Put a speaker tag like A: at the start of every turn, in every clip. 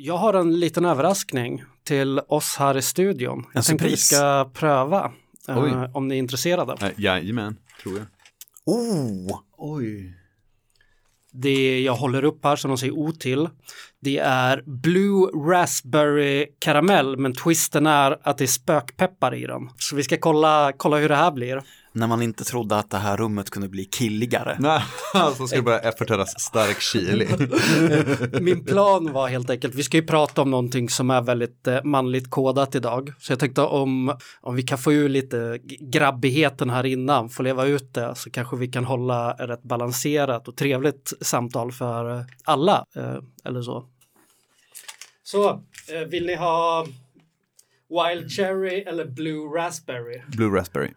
A: Jag har en liten överraskning till oss här i studion. Jag tänkte vi
B: surpris.
A: ska pröva eh, om ni är intresserade.
C: Äh, jajamän, tror jag.
B: Oh,
C: Oj.
A: Det jag håller upp här som de säger O till, det är Blue Raspberry Karamell, men twisten är att det är spökpeppar i den. Så vi ska kolla, kolla hur det här blir.
B: när man inte trodde att det här rummet kunde bli killigare.
C: Nej, så ska det börja efterträdas stark chili.
A: Min plan var helt enkelt, vi ska ju prata om någonting som är väldigt eh, manligt kodat idag. Så jag tänkte om, om vi kan få ur lite grabbigheten här innan, få leva ut det, så kanske vi kan hålla ett rätt balanserat och trevligt samtal för eh, alla. Eller så. Så, eh, vill ni ha Wild Cherry eller Blue Raspberry?
C: Blue raspberry.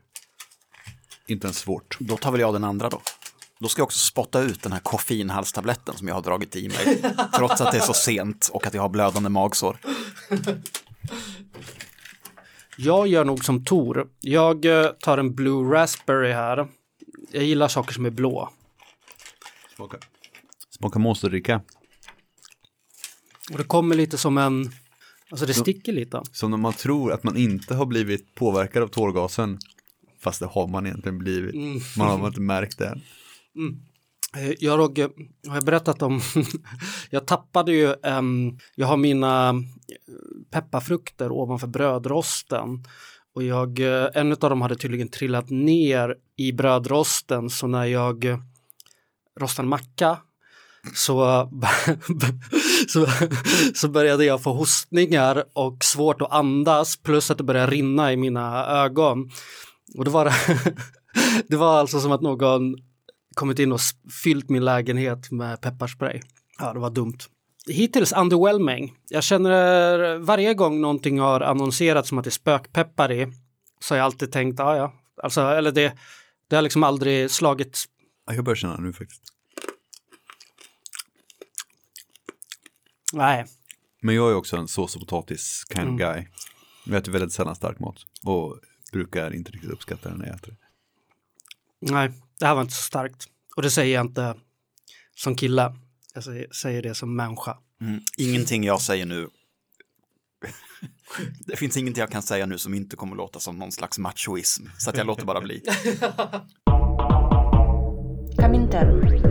C: Inte ens svårt.
B: Då tar väl jag den andra då. Då ska jag också spotta ut den här koffeinhalstabletten som jag har dragit i mig. trots att det är så sent och att jag har blödande magsår.
A: Jag gör nog som Tor. Jag eh, tar en Blue Raspberry här. Jag gillar saker som är blå.
C: Smaka. Smaka monsterdricka.
A: Och det kommer lite som en, alltså det sticker lite.
C: Som när man tror att man inte har blivit påverkad av tårgasen. Fast det har man egentligen blivit. Man har inte märkt det. än.
A: Eh, Jag och, eh, har jag berättat om, jag tappade ju, em, jag har mina eh, pepparfrukter ovanför brödrosten. Och jag, eh, en av dem hade tydligen trillat ner i brödrosten så när jag rostade macka så, så, så började jag få hostningar och svårt att andas plus att det började rinna i mina ögon. Och det var, det, var alltså som att någon kommit in och fyllt min lägenhet med pepparspray. Ja, det var dumt. Hittills underwhelming. Jag känner varje gång någonting har annonserats som att det är spökpeppar i så har jag alltid tänkt, ja ja, alltså, eller det, det har liksom aldrig slagit
C: Jag börjar känna nu faktiskt.
A: Nej,
C: Men jag är också en sås och potatis kind of guy. Jag äter väldigt sällan stark mat. Och brukar inte riktigt uppskatta den när jag äter det.
A: nej, det här var inte så starkt. Och det säger jag inte som kille. Jag säger, säger det som människa.
B: Mm. Ingenting jag säger nu. Det finns ingenting jag kan säga nu som inte kommer låta som någon slags machoism. Så att jag låter bara bli.
D: Comintern.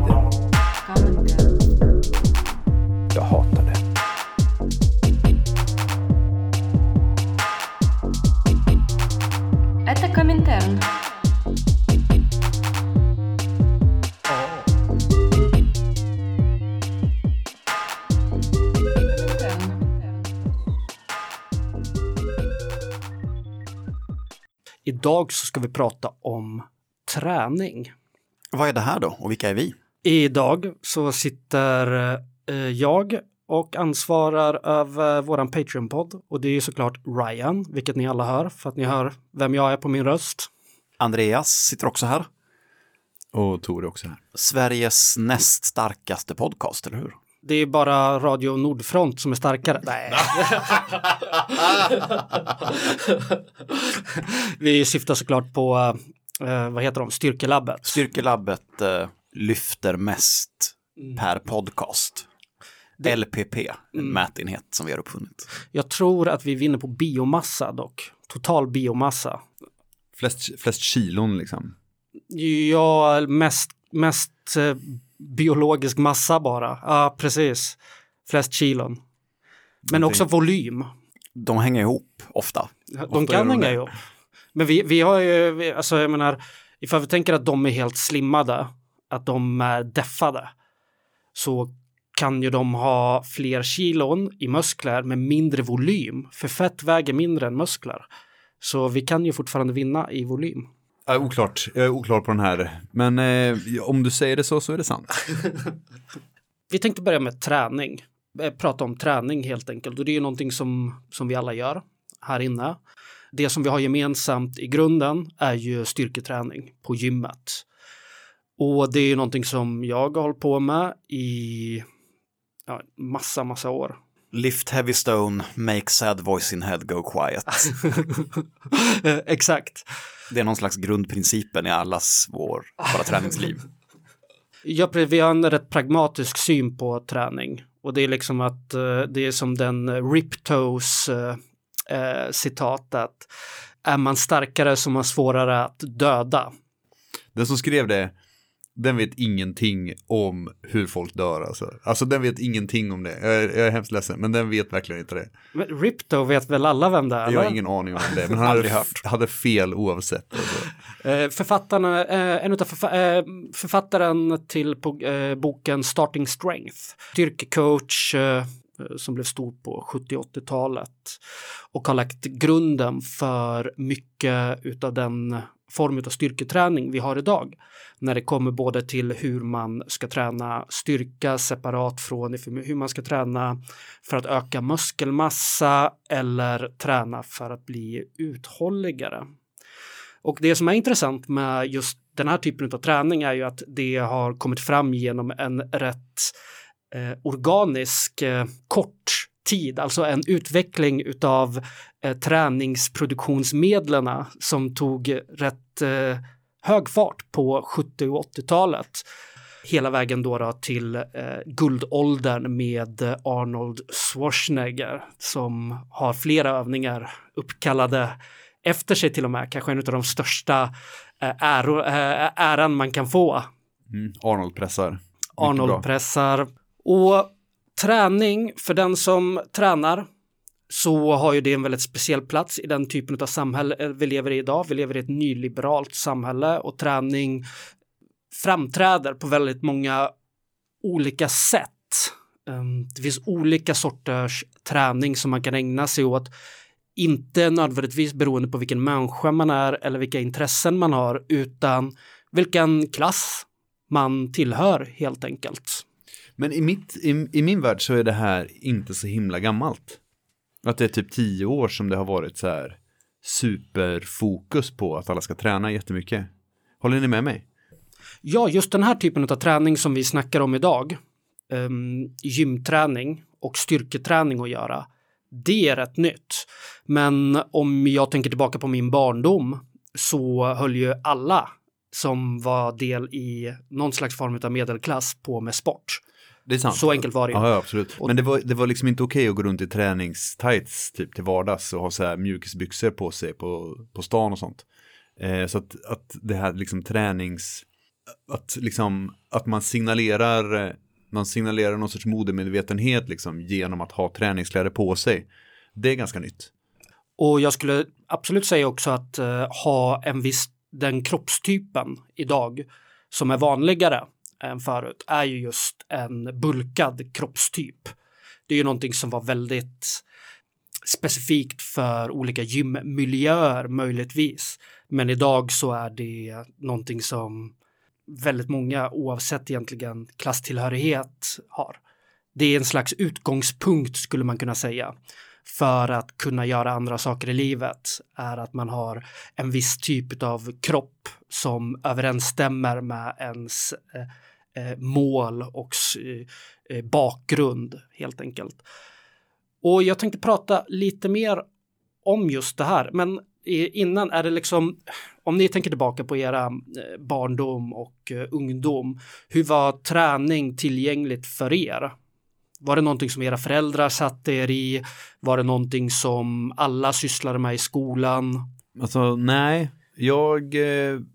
A: Idag så ska vi prata om träning.
B: Vad är det här då? Och vilka är vi?
A: Idag så sitter eh, jag och ansvarar över våran Patreon-podd och det är ju såklart Ryan, vilket ni alla hör för att ni hör vem jag är på min röst.
B: Andreas sitter också här.
C: Och Tor är också här.
B: Sveriges näst starkaste podcast, eller hur?
A: Det är bara Radio Nordfront som är starkare. Nej. Vi syftar såklart på, eh, vad heter de, Styrkelabbet.
B: Styrkelabbet eh, lyfter mest per podcast. LPP, en mätenhet som vi har uppfunnit.
A: Jag tror att vi vinner på biomassa dock. Total biomassa.
C: Flest, flest kilon liksom.
A: Ja, mest, mest eh, biologisk massa bara. Ja, precis. Flest kilon. Men också volym.
B: De hänger ihop ofta.
A: De
C: Ofta
A: kan
C: de
A: hänga
C: det.
A: ihop. Men vi, vi har ju, vi, alltså jag menar, ifall vi tänker att de är helt slimmade, att de är deffade, så kan ju de ha fler kilon i muskler med mindre volym, för fett väger mindre än muskler. Så vi kan ju fortfarande vinna i volym.
C: Ja, oklart, jag är oklar på den här. Men eh, om du säger det så, så är det sant.
A: Vi tänkte börja med träning. Eh, prata om träning helt enkelt. Och det är ju någonting som, som vi alla gör här inne. Det som vi har gemensamt i grunden är ju styrketräning på gymmet. Och det är ju någonting som jag har hållit på med i ja, massa, massa år.
B: Lift heavy stone, make sad voice in head go quiet.
A: Exakt.
B: Det är någon slags grundprincipen i allas vår, våra träningsliv.
A: Ja, vi har en rätt pragmatisk syn på träning och det är liksom att eh, det är som den Riptoes eh, eh, citatet. Är man starkare så är man svårare att döda.
C: Den som skrev det, den vet ingenting om hur folk dör alltså. Alltså den vet ingenting om det. Jag är, jag är hemskt ledsen, men den vet verkligen inte det.
A: Men Ripto vet väl alla vem det är?
C: Jag har
A: eller?
C: ingen aning om det, men han hade,
B: Aldrig hört.
C: hade fel oavsett. Alltså.
A: Eh, författarna, eh, en av förfa eh, författaren till boken Starting Strength, styrkecoach som blev stor på 70-80-talet och har lagt grunden för mycket utav den form av styrketräning vi har idag. När det kommer både till hur man ska träna styrka separat från hur man ska träna för att öka muskelmassa eller träna för att bli uthålligare. Och det som är intressant med just den här typen av träning är ju att det har kommit fram genom en rätt eh, organisk eh, kort tid, alltså en utveckling utav eh, träningsproduktionsmedlen som tog rätt eh, hög fart på 70 och 80-talet. Hela vägen då, då till eh, guldåldern med Arnold Schwarzenegger som har flera övningar uppkallade efter sig till och med, kanske en av de största eh, äro, eh, äran man kan få.
C: Mm. Arnold pressar. Mycket bra.
A: Arnold pressar. Och träning, för den som tränar så har ju det en väldigt speciell plats i den typen av samhälle eh, vi lever i idag. Vi lever i ett nyliberalt samhälle och träning framträder på väldigt många olika sätt. Ehm, det finns olika sorters träning som man kan ägna sig åt. Inte nödvändigtvis beroende på vilken människa man är eller vilka intressen man har utan vilken klass man tillhör helt enkelt.
C: Men i, mitt, i, i min värld så är det här inte så himla gammalt. Att det är typ tio år som det har varit så här superfokus på att alla ska träna jättemycket. Håller ni med mig?
A: Ja, just den här typen av träning som vi snackar om idag, um, gymträning och styrketräning att göra, det är rätt nytt. Men om jag tänker tillbaka på min barndom så höll ju alla som var del i någon slags form av medelklass på med sport.
C: Det är sant.
A: Så enkelt var det.
C: Ja, ja, absolut. Men det var, det var liksom inte okej att gå runt i träningstights typ till vardags och ha så här mjukisbyxor på sig på, på stan och sånt. Eh, så att, att det här liksom tränings, att liksom, att man signalerar, man signalerar någon sorts modemedvetenhet liksom genom att ha träningskläder på sig. Det är ganska nytt.
A: Och jag skulle absolut säga också att eh, ha en viss, den kroppstypen idag som är vanligare än förut är ju just en bulkad kroppstyp. Det är ju någonting som var väldigt specifikt för olika gymmiljöer möjligtvis. Men idag så är det någonting som väldigt många oavsett egentligen klasstillhörighet har. Det är en slags utgångspunkt skulle man kunna säga för att kunna göra andra saker i livet är att man har en viss typ av kropp som överensstämmer med ens eh, Eh, mål och eh, eh, bakgrund helt enkelt. Och jag tänkte prata lite mer om just det här, men innan är det liksom, om ni tänker tillbaka på era barndom och ungdom, hur var träning tillgängligt för er? Var det någonting som era föräldrar satte er i? Var det någonting som alla sysslade med i skolan?
C: Alltså nej, jag,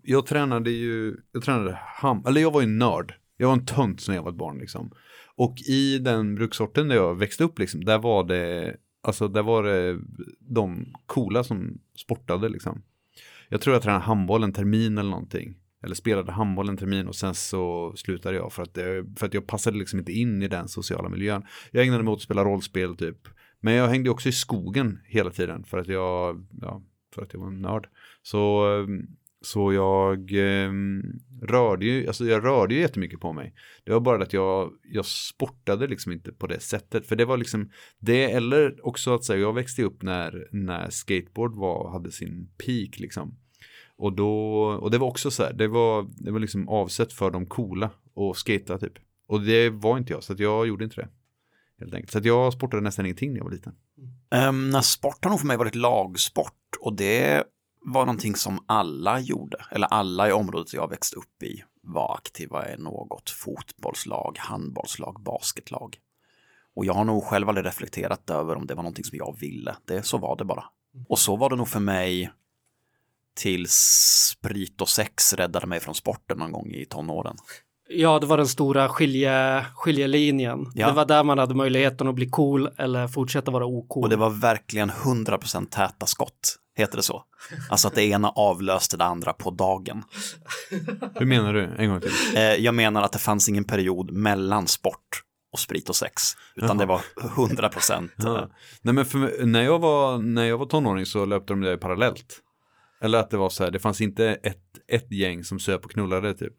C: jag tränade ju, jag tränade ham, eller jag var ju nörd. Jag var en tönt när jag var ett barn liksom. Och i den bruksorten där jag växte upp liksom, där var det, alltså där var det de coola som sportade liksom. Jag tror jag tränade handboll en termin eller någonting. Eller spelade handboll en termin och sen så slutade jag för att, det, för att jag passade liksom inte in i den sociala miljön. Jag ägnade mig åt att spela rollspel typ. Men jag hängde också i skogen hela tiden för att jag, ja, för att jag var en nörd. Så, ehm, så jag eh, rörde ju, alltså jag rörde ju jättemycket på mig. Det var bara att jag, jag sportade liksom inte på det sättet. För det var liksom, det eller också att säga, jag växte upp när, när skateboard var, hade sin peak liksom. Och, då, och det var också så här, det var, det var liksom avsett för de coola och skata typ. Och det var inte jag, så att jag gjorde inte det. Helt enkelt. Så att jag sportade nästan ingenting när jag var liten.
B: Um, när sport har nog för mig varit lagsport och det var någonting som alla gjorde, eller alla i området jag växte upp i var aktiva i något fotbollslag, handbollslag, basketlag. Och jag har nog själv aldrig reflekterat över om det var någonting som jag ville. Det, så var det bara. Och så var det nog för mig tills sprit och sex räddade mig från sporten någon gång i tonåren.
A: Ja, det var den stora skilje, skiljelinjen.
B: Ja.
A: Det var där man hade möjligheten att bli cool eller fortsätta vara ocool.
B: Och det var verkligen 100% täta skott, heter det så? Alltså att det ena avlöste det andra på dagen.
C: Hur menar du? En gång till.
B: Eh, jag menar att det fanns ingen period mellan sport och sprit och sex, utan
C: Jaha.
B: det var 100%
C: Ja.
B: eh,
C: Nej men för, när, jag var, när jag var tonåring så löpte de det parallellt. Eller att det var så här, det fanns inte ett, ett gäng som söp och knullade typ.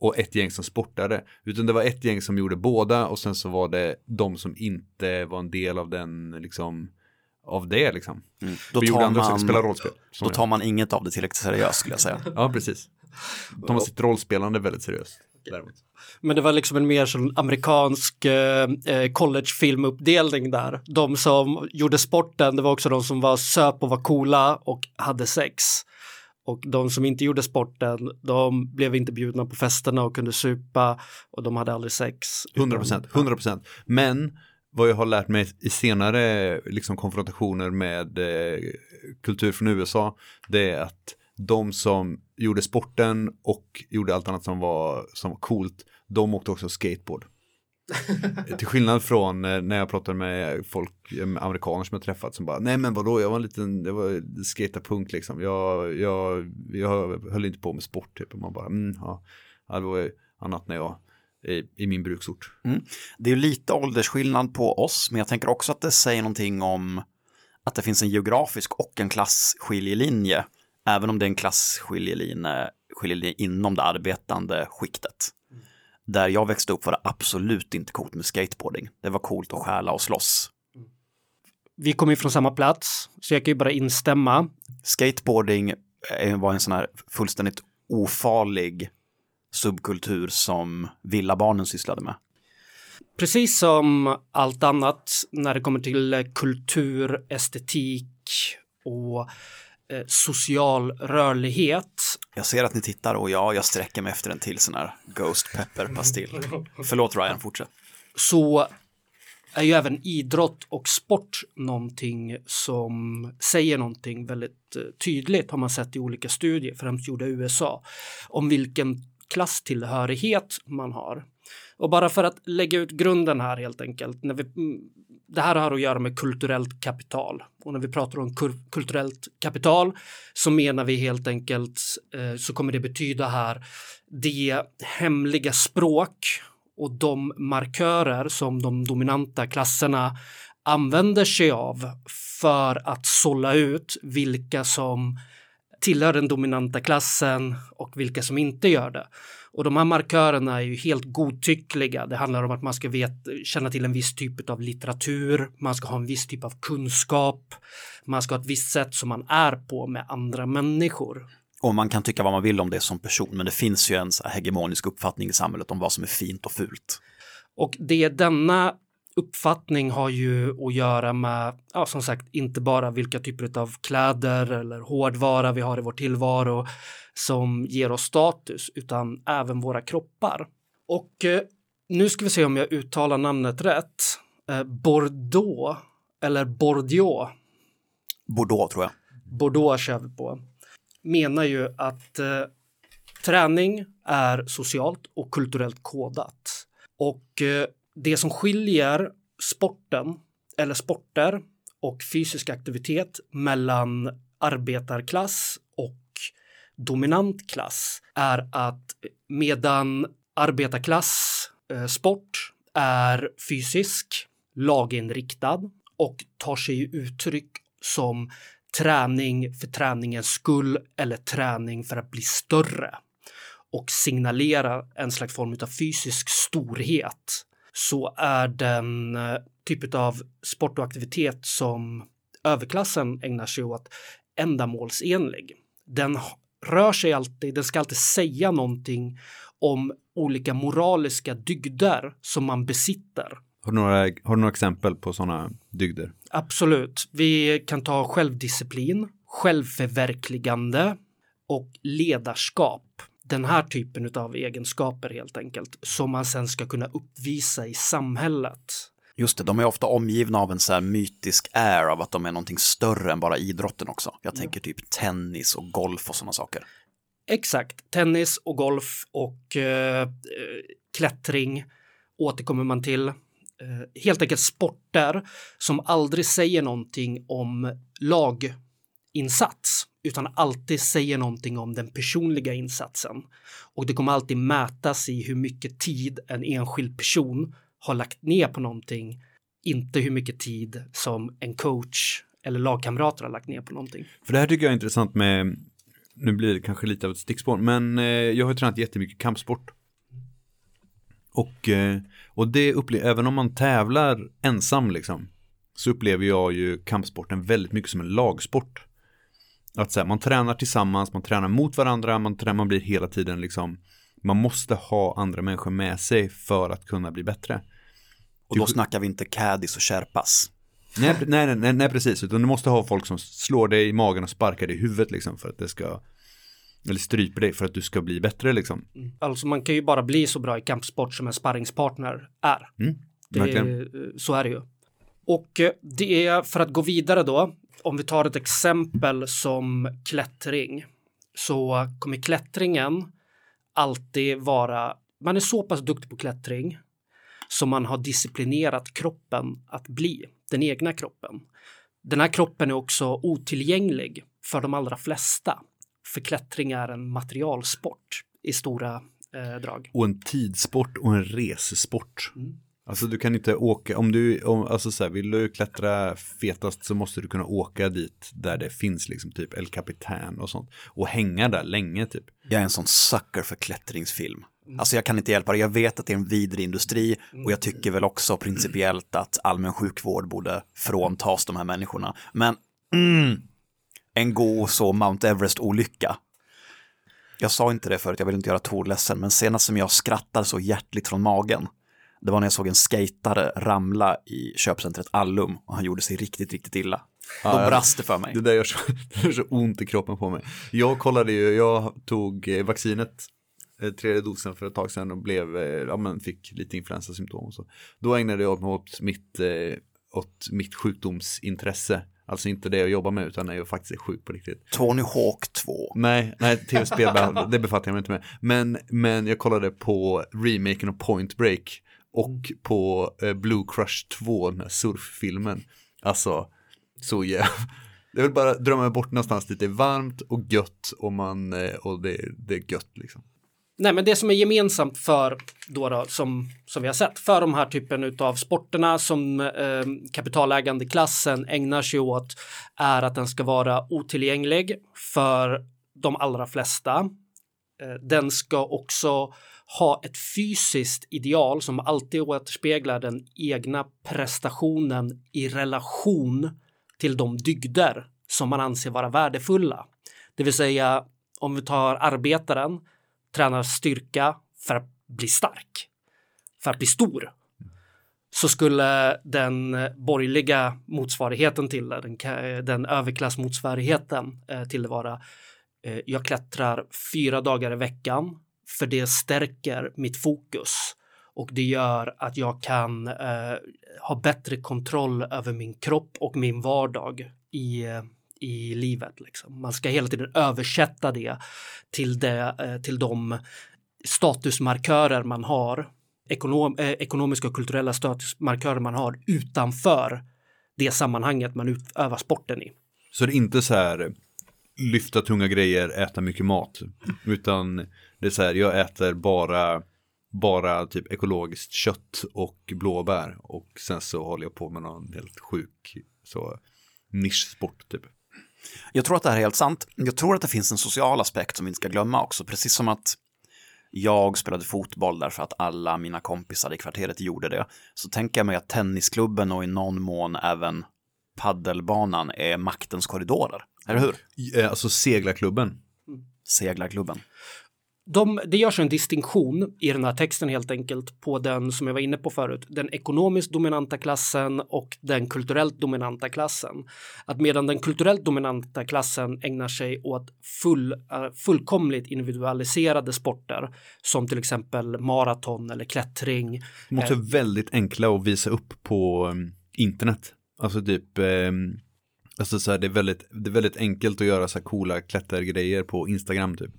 C: Och ett gäng som sportade. Utan det var ett gäng som gjorde båda och sen så var det de som inte var en del av den liksom. Av det liksom.
B: mm. Då tar
C: andra saker, spela
B: man,
C: rollspel. som
B: då tar man inget av det tillräckligt seriöst skulle jag säga.
C: Ja precis. De har sitt rollspelande väldigt seriöst. Däremot.
A: Men det var liksom en mer sån amerikansk eh, eh, collegefilmuppdelning där. De som gjorde sporten, det var också de som var söp och var coola och hade sex. Och de som inte gjorde sporten, de blev inte bjudna på festerna och kunde supa och de hade aldrig sex.
C: 100 procent, 100 procent. Men vad jag har lärt mig i senare liksom, konfrontationer med eh, kultur från USA, det är att de som gjorde sporten och gjorde allt annat som var, som var coolt, de åkte också skateboard. Till skillnad från eh, när jag pratade med folk, eh, med amerikaner som jag träffat som bara, nej men vadå, jag var en liten, jag var skaterpunk liksom, jag, jag, jag höll inte på med sport typ. Och man bara, mm, ja, det var ju annat när jag, i, min bruksort.
B: Det är ju lite åldersskillnad på oss, men jag tänker också att det säger någonting om att det finns en geografisk och en klasskiljelinje, även om det är en klasskiljelinje skiljelinje inom det arbetande skiktet. Där jag växte upp var det absolut inte coolt med skateboarding. Det var coolt att stjäla och slåss.
A: Vi kommer ju från samma plats, så jag kan ju bara instämma.
B: Skateboarding eh, var en sån här fullständigt ofarlig subkultur som villabarnen sysslade med.
A: Precis som allt annat när det kommer till kultur, estetik och eh, social rörlighet
B: Jag ser att ni tittar och ja, jag sträcker mig efter en till sån här Ghost Pepper pastill. Förlåt Ryan, fortsätt.
A: så är ju även idrott och sport någonting som säger någonting väldigt eh, tydligt har man sett i olika studier, främst gjorda i USA, om vilken klasstillhörighet man har. Och bara för att lägga ut grunden här helt enkelt, när vi, mm, det här har att göra med kulturellt kapital. Och när vi pratar om kur- kulturellt kapital så menar vi helt enkelt, eh, så kommer det betyda här, det hemliga språk och de markörer som de dominanta klasserna använder sig av för att sålla ut vilka som tillhör den dominanta klassen och vilka som inte gör det. Och de här markörerna är ju helt godtyckliga. Det handlar om att man ska vet, känna till en viss typ av litteratur, man ska ha en viss typ av kunskap, man ska ha ett visst sätt som man är på med andra människor.
B: Och man kan tycka vad man vill om det som person, men det finns ju en hegemonisk uppfattning i samhället om vad som är fint och fult.
A: Och det denna uppfattning har ju att göra med, ja, som sagt, inte bara vilka typer av kläder eller hårdvara vi har i vår tillvaro som ger oss status, utan även våra kroppar. Och eh, nu ska vi se om jag uttalar namnet rätt. Eh, Bordeaux, eller Bordeaux,
B: Bordeaux tror jag.
A: Bordeaux kör vi på, menar ju att eh, träning är socialt och kulturellt kodat. Och eh, det som skiljer sporten eller sporter och fysisk aktivitet mellan arbetarklass och dominant klass är att medan arbetarklass eh, sport är fysisk, laginriktad och tar sig uttryck som träning för träningens skull eller träning för att bli större och signalera en slags form av fysisk storhet så är den eh, typ av sport och aktivitet som överklassen ägnar sig åt ändamålsenlig. Den rör sig alltid, den ska alltid säga någonting om olika moraliska dygder som man besitter.
C: Har du några, har du några exempel på sådana dygder?
A: Absolut. Vi kan ta självdisciplin, självförverkligande och ledarskap. Den här typen av egenskaper helt enkelt som man sen ska kunna uppvisa i samhället.
B: Just det, de är ofta omgivna av en så här mytisk air av att de är någonting större än bara idrotten också. Jag tänker typ tennis och golf och sådana saker.
A: Exakt, tennis och golf och eh, eh, klättring återkommer man till. Eh, helt enkelt sporter som aldrig säger någonting om laginsats utan alltid säger någonting om den personliga insatsen. Och det kommer alltid mätas i hur mycket tid en enskild person har lagt ner på någonting, inte hur mycket tid som en coach eller lagkamrater har lagt ner på någonting.
C: För det här tycker jag är intressant med, nu blir det kanske lite av ett stickspår, men eh, jag har ju tränat jättemycket kampsport. Och, eh, och det upplever, även om man tävlar ensam liksom, så upplever jag ju kampsporten väldigt mycket som en lagsport. Att så här, man tränar tillsammans, man tränar mot varandra, man, tränar, man blir hela tiden liksom, man måste ha andra människor med sig för att kunna bli bättre.
B: Och då snackar vi inte caddies och sherpas.
C: Nej, nej, nej, nej, precis, utan du måste ha folk som slår dig i magen och sparkar dig i huvudet liksom för att det ska, eller stryper dig för att du ska bli bättre liksom.
A: Alltså man kan ju bara bli så bra i kampsport som en sparringspartner är.
C: Mm,
A: Det,
C: verkligen.
A: så är det ju. Och eh, det är för att gå vidare då, om vi tar ett exempel som klättring, så kommer klättringen alltid vara, man är så pass duktig på klättring som man har disciplinerat kroppen att bli, den egna kroppen. Den här kroppen är också otillgänglig för de allra flesta, för klättring är en materialsport i stora eh, drag.
C: Och en tidssport och en resesport.
A: Mm.
C: Alltså du kan inte åka, om du, om, alltså så här, vill du klättra fetast så måste du kunna åka dit där det finns liksom typ El Capitan och sånt. Och hänga där länge typ.
B: Jag är en sån sucker för klättringsfilm. Alltså jag kan inte hjälpa det, jag vet att det är en vidrig industri och jag tycker väl också principiellt att allmän sjukvård borde fråntas de här människorna. Men mm, en god så Mount Everest-olycka. Jag sa inte det förut, jag vill inte göra Tor ledsen, men senast som jag skrattar så hjärtligt från magen, det var när jag såg en skatare ramla i köpcentret Allum och han gjorde sig riktigt, riktigt illa. Då
C: Ja,
B: brast det för mig.
C: Det där gör så, det gör så ont i kroppen på mig. Jag kollade ju, jag tog eh, vaccinet, eh, tredje dosen för ett tag sedan och blev, eh, ja men fick lite influensasymptom och så. Då ägnade jag mig åt mitt, åt mitt sjukdomsintresse. Alltså inte det jag jobbar med utan när jag faktiskt är sjuk på riktigt.
B: Tony Hawk 2.
C: Nej, nej tv-spel, det befattar jag mig inte med. Men, men jag kollade på remaken av Point Break och på eh, Blue Crush 2, den här surffilmen. Alltså, så jävla... Jag vill bara drömma bort någonstans dit det är varmt och gött och, man, eh, och det, det är gött liksom.
A: Nej, men det som är gemensamt för då, då som, som vi har sett för de här typen av sporterna som eh, kapitalägande klassen ägnar sig åt är att den ska vara otillgänglig för de allra flesta. Eh, den ska också ha ett fysiskt ideal som alltid återspeglar den egna prestationen i relation till de dygder som man anser vara värdefulla. Det vill säga om vi tar arbetaren tränar styrka för att bli stark, för att bli stor. Så skulle den borgerliga motsvarigheten till det, den, den överklassmotsvarigheten eh, till det vara eh, jag klättrar fyra dagar i veckan för det stärker mitt fokus och det gör att jag kan eh, ha bättre kontroll över min kropp och min vardag i, eh, i livet. Liksom. Man ska hela tiden översätta det till, det, eh, till de statusmarkörer man har, ekonom, eh, ekonomiska och kulturella statusmarkörer man har utanför det sammanhanget man utövar sporten i.
C: Så det är inte så här lyfta tunga grejer, äta mycket mat. Utan det är så här, jag äter bara, bara typ ekologiskt kött och blåbär. Och sen så håller jag på med någon helt sjuk så nischsport typ.
B: Jag tror att det här är helt sant. Jag tror att det finns en social aspekt som vi inte ska glömma också, precis som att jag spelade fotboll därför att alla mina kompisar i kvarteret gjorde det. Så tänker jag mig att tennisklubben och i någon mån även paddelbanan är maktens korridorer. Eller hur?
C: Eh, Alltså seglarklubben.
B: seglarklubben.
A: De, det görs en distinktion i den här texten helt enkelt på den som jag var inne på förut, den ekonomiskt dominanta klassen och den kulturellt dominanta klassen. Att medan den kulturellt dominanta klassen ägnar sig åt full, eh, fullkomligt individualiserade sporter som till exempel maraton eller klättring.
C: De är också väldigt enkla att visa upp på um, internet. Alltså typ, um, alltså så här, det, är väldigt, det är väldigt enkelt att göra så här coola klättergrejer på Instagram typ.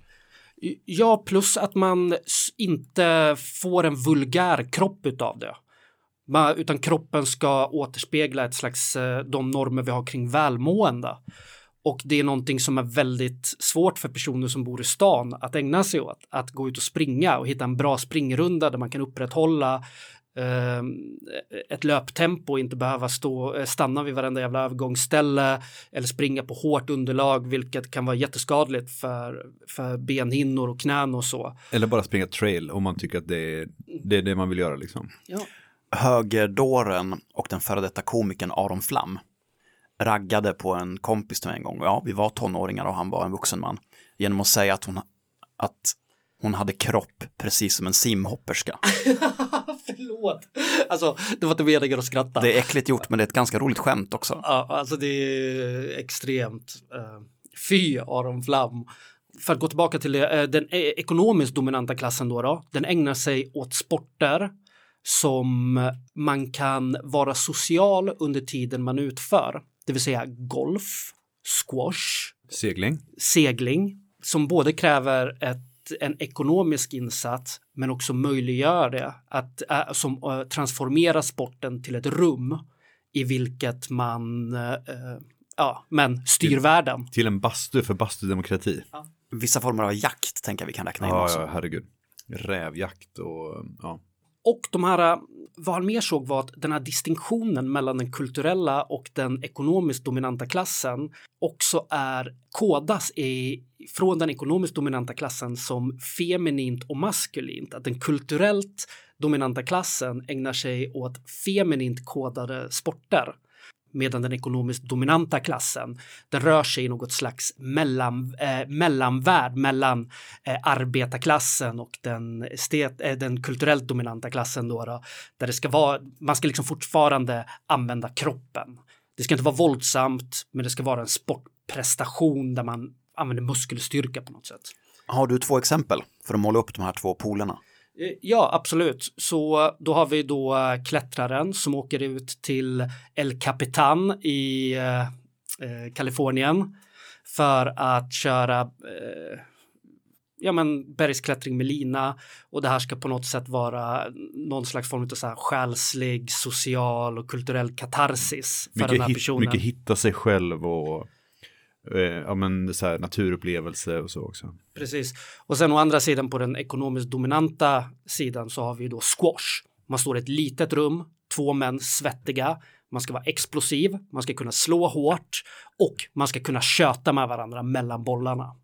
A: Ja, plus att man inte får en vulgär kropp utav det. Utan kroppen ska återspegla ett slags eh, de normer vi har kring välmående. Och det är någonting som är väldigt svårt för personer som bor i stan att ägna sig åt. Att gå ut och springa och hitta en bra springrunda där man kan upprätthålla eh, ett löptempo och inte behöva stå, eh, stanna vid varenda jävla övergångsställe eller springa på hårt underlag vilket kan vara jätteskadligt för, för benhinnor och knän och så.
C: Eller bara springa trail om man tycker att det är det, är det man vill göra liksom.
A: Ja.
B: Högerdåren och den före detta komikern Aron Flam raggade på en kompis till mig en gång. Ja, vi var tonåringar och han var en vuxen man. Genom att säga att hon, att hon hade kropp precis som en simhopperska.
A: Förlåt. Alltså, det var inte meningen att skratta.
B: Det är äckligt gjort, men det är ett ganska roligt skämt också.
A: Ja, alltså det är extremt. Uh, fy Aron Flam. För att gå tillbaka till det, eh, den e- ekonomiskt dominanta klassen då, då, den ägnar sig åt sporter som man kan vara social under tiden man utför. Det vill säga golf, squash,
C: Segling.
A: segling som både kräver ett, en ekonomisk insats men också möjliggör det att äh, som äh, transformera sporten till ett rum i vilket man äh, ja, men styr världen.
C: Till en bastu för bastudemokrati.
B: Vissa former av jakt tänker jag vi kan räkna in
C: Ja,
B: också.
C: ja, herregud. Rävjakt och ja.
A: Och de här, vad han mer såg var att den här distinktionen mellan den kulturella och den ekonomiskt dominanta klassen också är kodas i, från den ekonomiskt dominanta klassen som feminint och maskulint. Att den kulturellt dominanta klassen ägnar sig åt feminint kodade sporter medan den ekonomiskt dominanta klassen den rör sig i något slags mellan, eh, mellanvärld mellan eh, arbetarklassen och den, estet, eh, den kulturellt dominanta klassen då, då där det ska vara, man ska liksom fortfarande använda kroppen. Det ska inte vara våldsamt, men det ska vara en sportprestation där man använder muskelstyrka på något sätt.
B: Har du två exempel för att måla upp de här två polerna?
A: Eh, Ja, absolut. Så då har vi då eh, klättraren som åker ut till El Capitan i eh, eh, Kalifornien för att köra eh, ja, men bergsklättring med lina och det här ska på något sätt vara någon slags form av så här själslig, social och kulturell katarsis för den
C: Mycket,
A: här
C: hit,
A: personen.
C: mycket hitta sig själv och eh, ja, men, så här, naturupplevelse och så också.
A: Precis. Och sen å andra sidan på den ekonomiskt dominanta sidan så har vi då squash. Man står i ett litet rum, två män svettiga, man ska vara explosiv, man ska kunna slå hårt och man ska kunna köta med varandra mellan bollarna.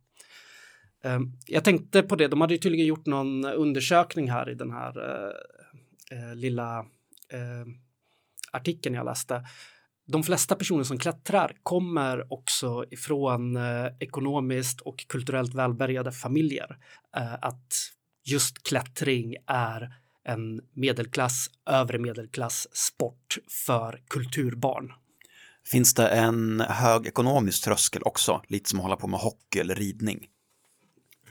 A: Ehm, jag tänkte på det, de hade ju tydligen gjort någon undersökning här i den här eh, eh, lilla eh, artikeln jag läste. De flesta personer som klättrar kommer också ifrån eh, ekonomiskt och kulturellt välbärgade familjer. Eh, att just klättring är en medelklass, övre medelklass sport för kulturbarn.
B: Finns det en hög ekonomisk tröskel också? Lite som att hålla på med hockey eller ridning.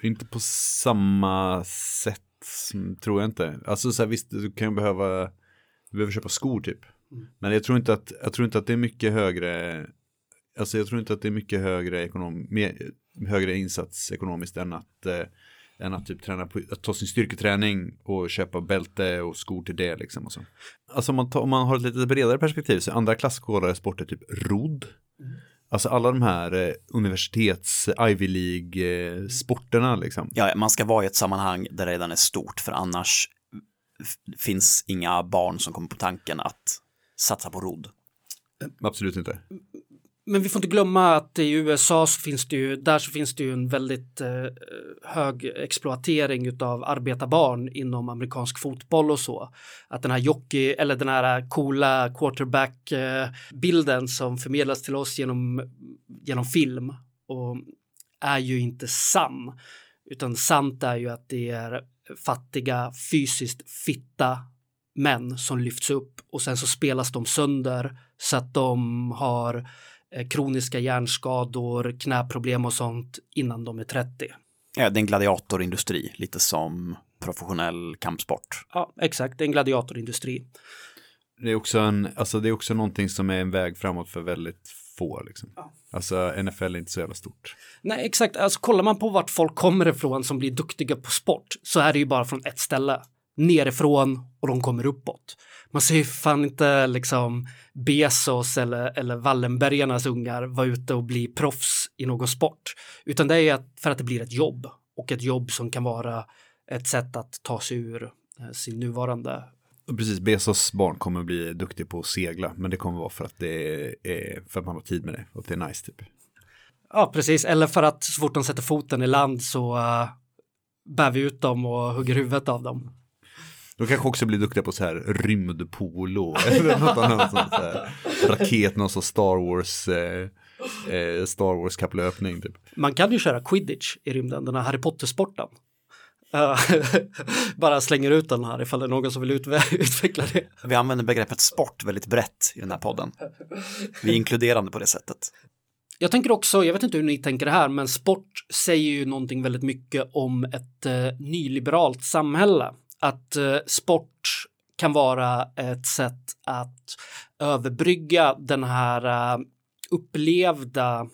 C: Inte på samma sätt, tror jag inte. Alltså så här, visst, du kan behöva, du behöver köpa skor typ. Men jag tror inte att, jag tror inte att det är mycket högre, alltså jag tror inte att det är mycket högre, ekonom, mer, högre insats ekonomiskt än att, eh, än att typ träna på, att ta sin styrketräning och köpa bälte och skor till det liksom. Och så. Alltså om man, tar, om man har ett lite bredare perspektiv så är andra klasskodade sporter typ rodd. Alltså alla de här eh, universitets Ivy League eh, sporterna liksom.
B: Ja, man ska vara i ett sammanhang där det redan är stort, för annars finns inga barn som kommer på tanken att satsa på rodd.
C: Absolut inte.
A: Men vi får inte glömma att i USA så finns det ju, där så finns det ju en väldigt eh, hög exploatering av arbetarbarn inom amerikansk fotboll och så. Att den här jockey eller den här coola quarterback eh, bilden som förmedlas till oss genom, genom film och är ju inte sann. Utan sant är ju att det är fattiga, fysiskt fitta män som lyfts upp och sen så spelas de sönder så att de har eh, kroniska hjärnskador, knäproblem och sånt innan de är 30.
B: Ja, det är en gladiatorindustri, lite som professionell kampsport.
A: Ja, exakt, det är en gladiatorindustri.
C: Det är också en, alltså det är också någonting som är en väg framåt för väldigt få liksom.
A: Ja.
C: Alltså NFL är inte så jävla stort.
A: Nej, exakt. Alltså kollar man på vart folk kommer ifrån som blir duktiga på sport så är det ju bara från ett ställe. Nerifrån och de kommer uppåt. Man ser ju fan inte liksom Bezos eller, eller Wallenbergarnas ungar vara ute och bli proffs i någon sport. Utan det är för att det blir ett jobb och ett jobb som kan vara ett sätt att ta sig ur eh, sin nuvarande
C: Precis, Bezos barn kommer bli duktig på att segla, men det kommer vara för att det är för att man har tid med det och det är nice typ.
A: Ja, precis. Eller för att så fort de sätter foten i land så uh, bär vi ut dem och hugger huvudet av dem.
C: De kanske också blir duktiga på så här rymdpolo eller något annat sånt så här raket, någon sån Star Wars eh, eh, Star Wars kapplöpning typ.
A: Man kan ju köra quidditch i rymden, den här Harry Potter-sporten. Eh, bara slänger ut den här ifall det är någon som vill utve- utveckla det.
B: Vi använder begreppet sport väldigt brett i den här podden. Vi är inkluderande på det sättet.
A: Jag tänker också, jag vet inte hur ni tänker det här, men sport säger ju någonting väldigt mycket om ett eh, nyliberalt samhälle. Att eh, sport kan vara ett sätt att överbrygga den här eh, upplevda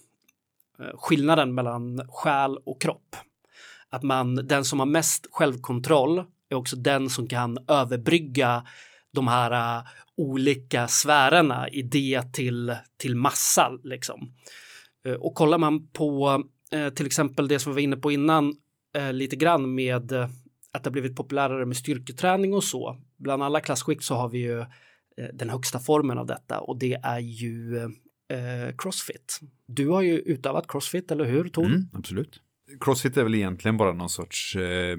A: eh, skillnaden mellan själ och kropp. Att man, den som har mest självkontroll är också den som kan överbrygga de här eh, olika sfärerna, idé till, till massa liksom. Eh, Och kollar man på eh, till exempel det som vi var inne på innan eh, lite grann med eh, att det har blivit populärare med styrketräning och så. Bland alla klassskikt så har vi ju eh, den högsta formen av detta och det är ju eh, crossfit. Du har ju utövat crossfit, eller hur Tor?
C: Mm, absolut. Crossfit är väl egentligen bara någon sorts eh,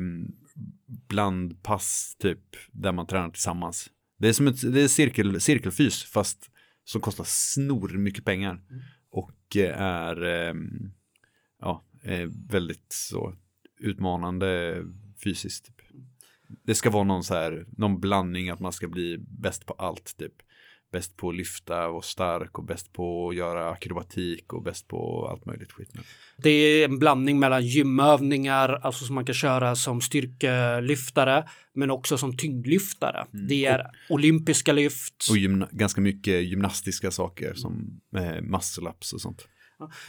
C: blandpass typ där man tränar tillsammans. Det är som ett det är cirkel, cirkelfys fast som kostar snor mycket pengar och eh, är eh, ja, väldigt så utmanande fysiskt. Typ. Det ska vara någon så här, någon blandning att man ska bli bäst på allt typ. Bäst på att lyfta och stark och bäst på att göra akrobatik och bäst på allt möjligt skit.
A: Det är en blandning mellan gymövningar, alltså som man kan köra som styrkelyftare, men också som tyngdlyftare. Det är olympiska lyft.
C: Och gymna- ganska mycket gymnastiska saker som eh, muscle-ups och sånt.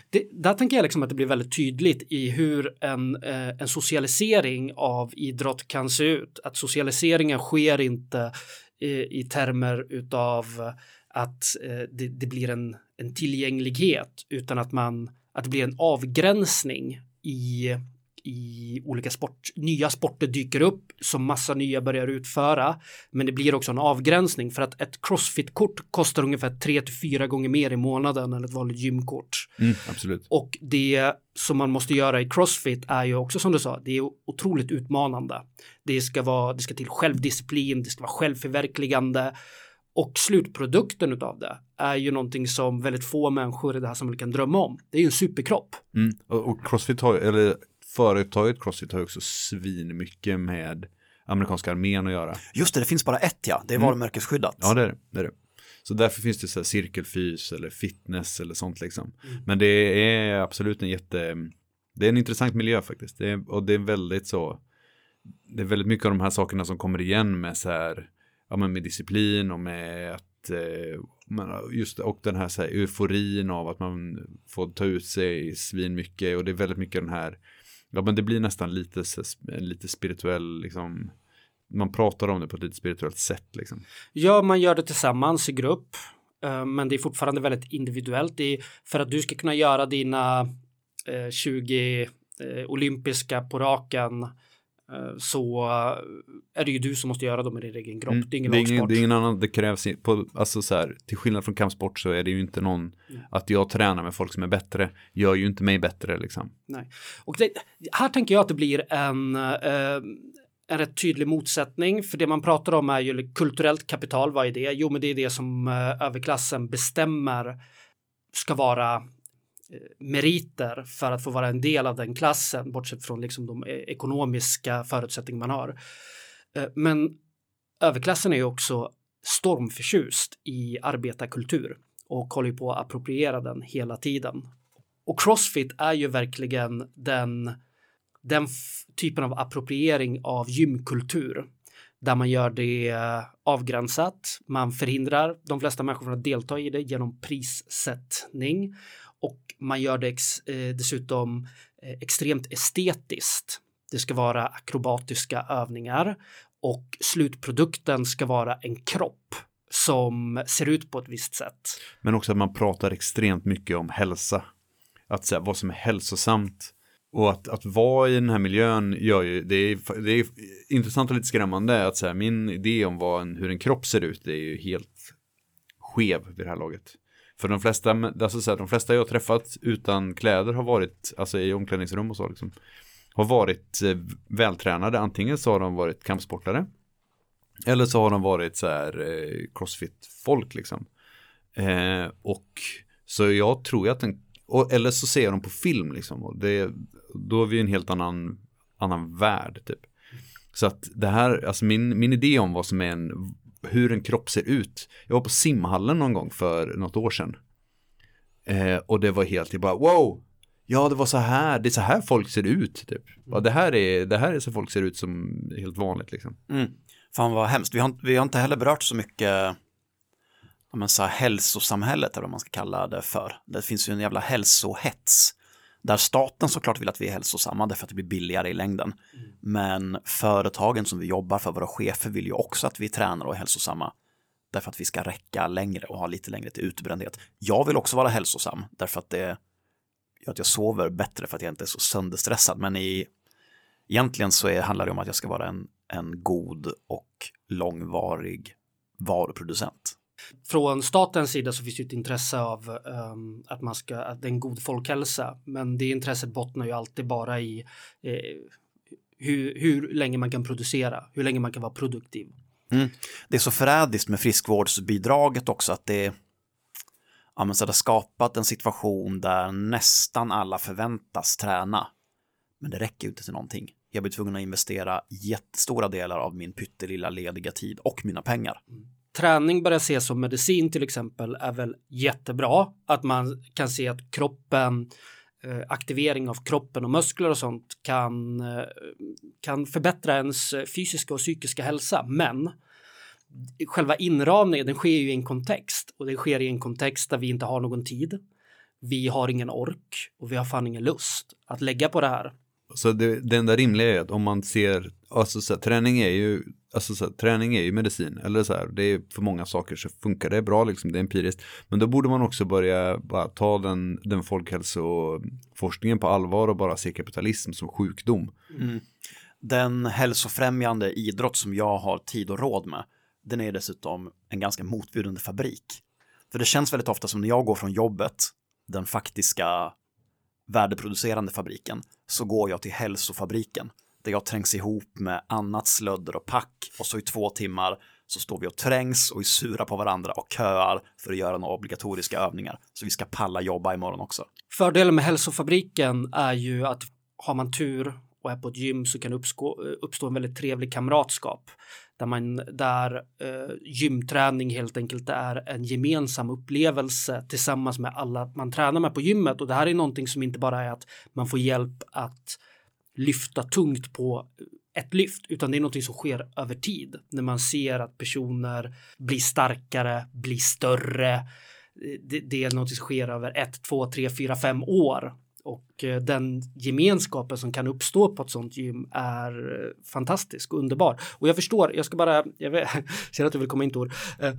A: Det, där tänker jag liksom att det blir väldigt tydligt i hur en, eh, en socialisering av idrott kan se ut. Att socialiseringen sker inte i, i termer utav att eh, det, det blir en, en tillgänglighet utan att man att det blir en avgränsning i i olika sport, nya sporter dyker upp som massa nya börjar utföra. Men det blir också en avgränsning för att ett crossfit-kort kostar ungefär 3 till 4 gånger mer i månaden än ett vanligt gymkort.
C: Mm, absolut.
A: Och det som man måste göra i crossfit är ju också som du sa, det är otroligt utmanande. Det ska, vara, det ska till självdisciplin, det ska vara självförverkligande och slutprodukten utav det är ju någonting som väldigt få människor i det här samhället kan drömma om. Det är ju en superkropp.
C: Mm. Och, och Crossfit har, eller företaget Crossfit har ju också svin mycket med amerikanska armén att göra.
B: Just det, det finns bara ett ja. Det är
C: Mm.
B: varumärkesskyddat.
C: Ja, det är det. det, är det. Så därför finns det så cirkelfys eller fitness eller sånt liksom. Men det är absolut en jätte, det är en intressant miljö faktiskt. Det är, och det är väldigt så, det är väldigt mycket av de här sakerna som kommer igen med så här, ja men med disciplin och med att, eh, just och den här, så här euforin av att man får ta ut sig svin mycket och det är väldigt mycket den här, ja men det blir nästan lite, lite spirituell liksom, man pratar om det på ett lite spirituellt sätt liksom.
A: Ja, man gör det tillsammans i grupp, eh, men det är fortfarande väldigt individuellt. Det för att du ska kunna göra dina eh, 20 eh, olympiska på raken så är det ju du som måste göra dem i din egen grupp.
C: Mm.
A: Det är ingen
C: det, är ingen, det är ingen annan, det krävs på, alltså så här, till skillnad från kampsport så är det ju inte någon, att jag tränar med folk som är bättre, gör ju inte mig bättre liksom.
A: Nej. Och det, här tänker jag att det blir en, eh, en rätt tydlig motsättning, för det man pratar om är ju kulturellt kapital, vad är det? Jo, men det är det som eh, överklassen bestämmer ska vara meriter för att få vara en del av den klassen, bortsett från liksom de e-, ekonomiska förutsättningar man har. Eh, men överklassen är ju också stormförtjust i arbetarkultur och håller på att appropriera den hela tiden. Och crossfit är ju verkligen den, den typen av appropriering av gymkultur där man gör det avgränsat. Man förhindrar de flesta människor från att delta i det genom prissättning och man gör det ex, eh, dessutom eh, extremt estetiskt. Det ska vara akrobatiska övningar och slutprodukten ska vara en kropp som ser ut på ett visst sätt.
C: Men också att man pratar extremt mycket om hälsa. Att säga vad som är hälsosamt. Och att, att vara i den här miljön gör ju, det är, det är intressant och lite skrämmande att säga min idé om vad en, hur en kropp ser ut det är ju helt skev vid det här laget. För de flesta, alltså så här, de flesta jag har träffat utan kläder har varit, alltså i omklädningsrum och så liksom, har varit eh, vältränade. Antingen så har de varit kampsportare. Eller så har de varit så här eh, crossfit-folk liksom. Eh, och så jag tror att den, och, eller så ser jag dem på film liksom. Och det, då är vi en helt annan, annan värld typ. Så att det här, alltså min, min idé om vad som är en, hur en kropp ser ut. Jag var på simhallen någon gång för något år sedan. Eh, och det var helt, jag bara wow, ja det var så här, det är så här folk ser ut typ. Ja, det här är, det här är så folk ser ut som helt vanligt liksom.
B: Mm. Fan vad hemskt, vi har, vi har inte heller berört så mycket om man säger hälsosamhället eller vad man ska kalla det för. Det finns ju en jävla hälsohets. Där staten såklart vill att vi är hälsosamma därför att det blir billigare i längden. Mm. Men företagen som vi jobbar för, våra chefer vill ju också att vi tränar och är hälsosamma. Därför att vi ska räcka längre och ha lite längre till utbrändhet. Jag vill också vara hälsosam därför att det gör att jag sover bättre för att jag inte är så sönderstressad. Men i, egentligen så är, handlar det om att jag ska vara en, en god och långvarig varuproducent.
A: Från statens sida så finns det ett intresse av um, att man ska, att det är en god folkhälsa. Men det intresset bottnar ju alltid bara i eh, hur, hur länge man kan producera, hur länge man kan vara produktiv.
B: Mm. Det är så förrädiskt med friskvårdsbidraget också att det, ja, men så det har skapat en situation där nästan alla förväntas träna. Men det räcker ju inte till någonting. Jag blir tvungen att investera jättestora delar av min pyttelilla lediga tid och mina pengar. Mm
A: träning börjar ses som medicin till exempel är väl jättebra. Att man kan se att kroppen, eh, aktivering av kroppen och muskler och sånt kan, eh, kan förbättra ens eh, fysiska och psykiska hälsa. Men själva inramningen, den sker ju i en kontext och det sker i en kontext där vi inte har någon tid. Vi har ingen ork och vi har fan ingen lust att lägga på det här.
C: Så det, det enda rimliga är att om man ser, alltså så här, träning är ju, alltså så här, träning är ju medicin, eller så här, det är för många saker så funkar det bra liksom, det är empiriskt. Men då borde man också börja bara ta den, den folkhälsoforskningen på allvar och bara se kapitalism som sjukdom.
B: Mm. Den hälsofrämjande idrott som jag har tid och råd med, den är dessutom en ganska motbjudande fabrik. För det känns väldigt ofta som när jag går från jobbet, den faktiska värdeproducerande fabriken så går jag till hälsofabriken där jag trängs ihop med annat slödder och pack och så i två timmar så står vi och trängs och är sura på varandra och köar för att göra några obligatoriska övningar. Så vi ska palla jobba imorgon också.
A: Fördelen med hälsofabriken är ju att har man tur och är på ett gym så kan det uppstå, uppstå en väldigt trevlig kamratskap där man där eh, gymträning helt enkelt är en gemensam upplevelse tillsammans med alla man tränar med på gymmet. Och det här är någonting som inte bara är att man får hjälp att lyfta tungt på ett lyft, utan det är någonting som sker över tid. När man ser att personer blir starkare, blir större. Det, det är någonting som sker över ett, två, tre, fyra, fem år och eh, den gemenskapen som kan uppstå på ett sånt gym är eh, fantastisk och underbar. Och jag förstår, jag ska bara, jag vet, ser att du vill komma in Tor. Eh,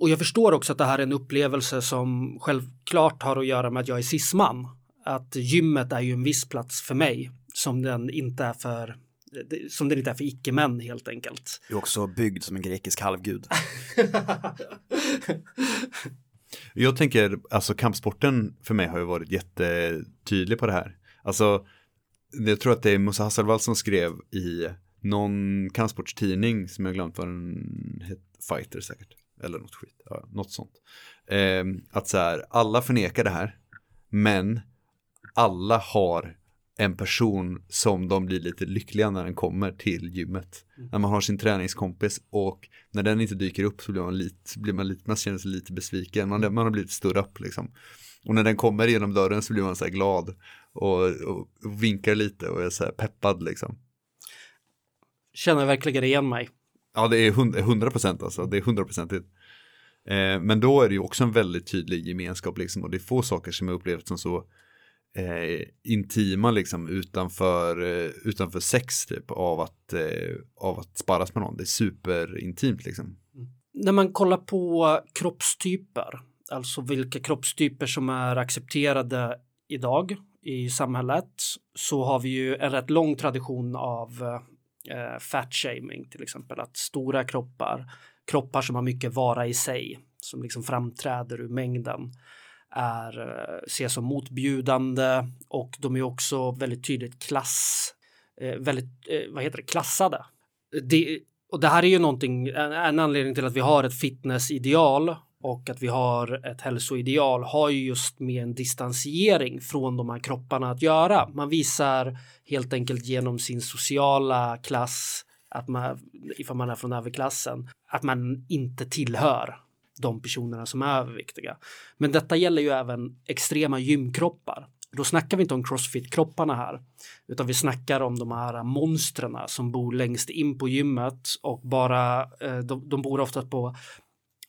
A: och jag förstår också att det här är en upplevelse som självklart har att göra med att jag är cisman. Att gymmet är ju en viss plats för mig som den inte är för som den inte är för icke-män helt enkelt.
B: Du är också byggd som en grekisk halvgud.
C: Jag tänker, alltså kampsporten för mig har ju varit jättetydlig på det här. Alltså, jag tror att det är Musa Hasselvall som skrev i någon kampsportstidning som jag glömt vad den hette, Fighter säkert. Eller något skit, ja, något sånt. Eh, att så här, alla förnekar det här. Men alla har en person som de blir lite lyckliga när den kommer till gymmet. När man har sin träningskompis och när den inte dyker upp så blir man lite, blir man, lite man känner sig lite besviken. Man, man har blivit stood up liksom. Och när den kommer genom dörren så blir man så här glad och, och, och vinkar lite och är så här peppad liksom.
A: Känner verkligen igen mig.
C: Ja, det är hund- 100 procent alltså. Det är 100 procentigt. Eh, men då är det ju också en väldigt tydlig gemenskap liksom och det är få saker som jag upplevt som så eh, intima liksom utanför, eh, utanför sex typ av att, eh, av att sparras med någon. Det är superintimt liksom. Mm.
A: När man kollar på kroppstyper, alltså vilka kroppstyper som är accepterade idag i samhället, så har vi ju en rätt lång tradition av eh, fat shaming till exempel, att stora kroppar, kroppar som har mycket vara i sig, som liksom framträder ur mängden, är, eh, ses som motbjudande och de är också väldigt tydligt klass, eh, väldigt, eh, vad heter det, klassade. Det, och det här är ju någonting, en, en anledning till att vi har ett fitnessideal och att vi har ett hälsoideal har ju just med en distansiering från de här kropparna att göra. Man visar helt enkelt genom sin sociala klass, att man, ifall man är från överklassen, att man inte tillhör de personerna som är överviktiga. Men detta gäller ju även extrema gymkroppar. Då snackar vi inte om crossfit-kropparna här, utan vi snackar om de här monstren som bor längst in på gymmet och bara, eh, de, de bor ofta på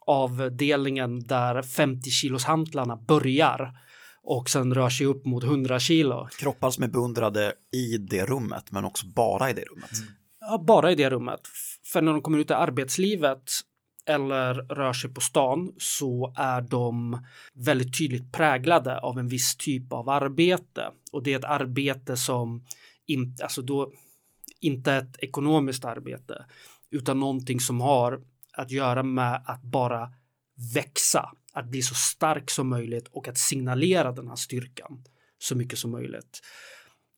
A: avdelningen där 50 kilos hantlarna börjar och sen rör sig upp mot 100 kilo.
B: Kroppar som är beundrade i det rummet, men också bara i det rummet.
A: Ja, bara i det rummet. För när de kommer ut i arbetslivet eller rör sig på stan så är de väldigt tydligt präglade av en viss typ av arbete. Och det är ett arbete som inte, alltså då, inte ett ekonomiskt arbete, utan någonting som har att göra med att bara växa, att bli så stark som möjligt och att signalera den här styrkan så mycket som möjligt.